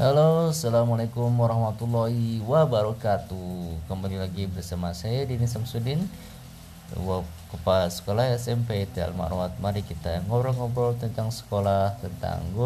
Halo, Assalamualaikum warahmatullahi wabarakatuh. Kembali lagi bersama saya Dini Samsudin. Kepala Sekolah SMP Al Mari kita ngobrol-ngobrol tentang sekolah, tentang guru.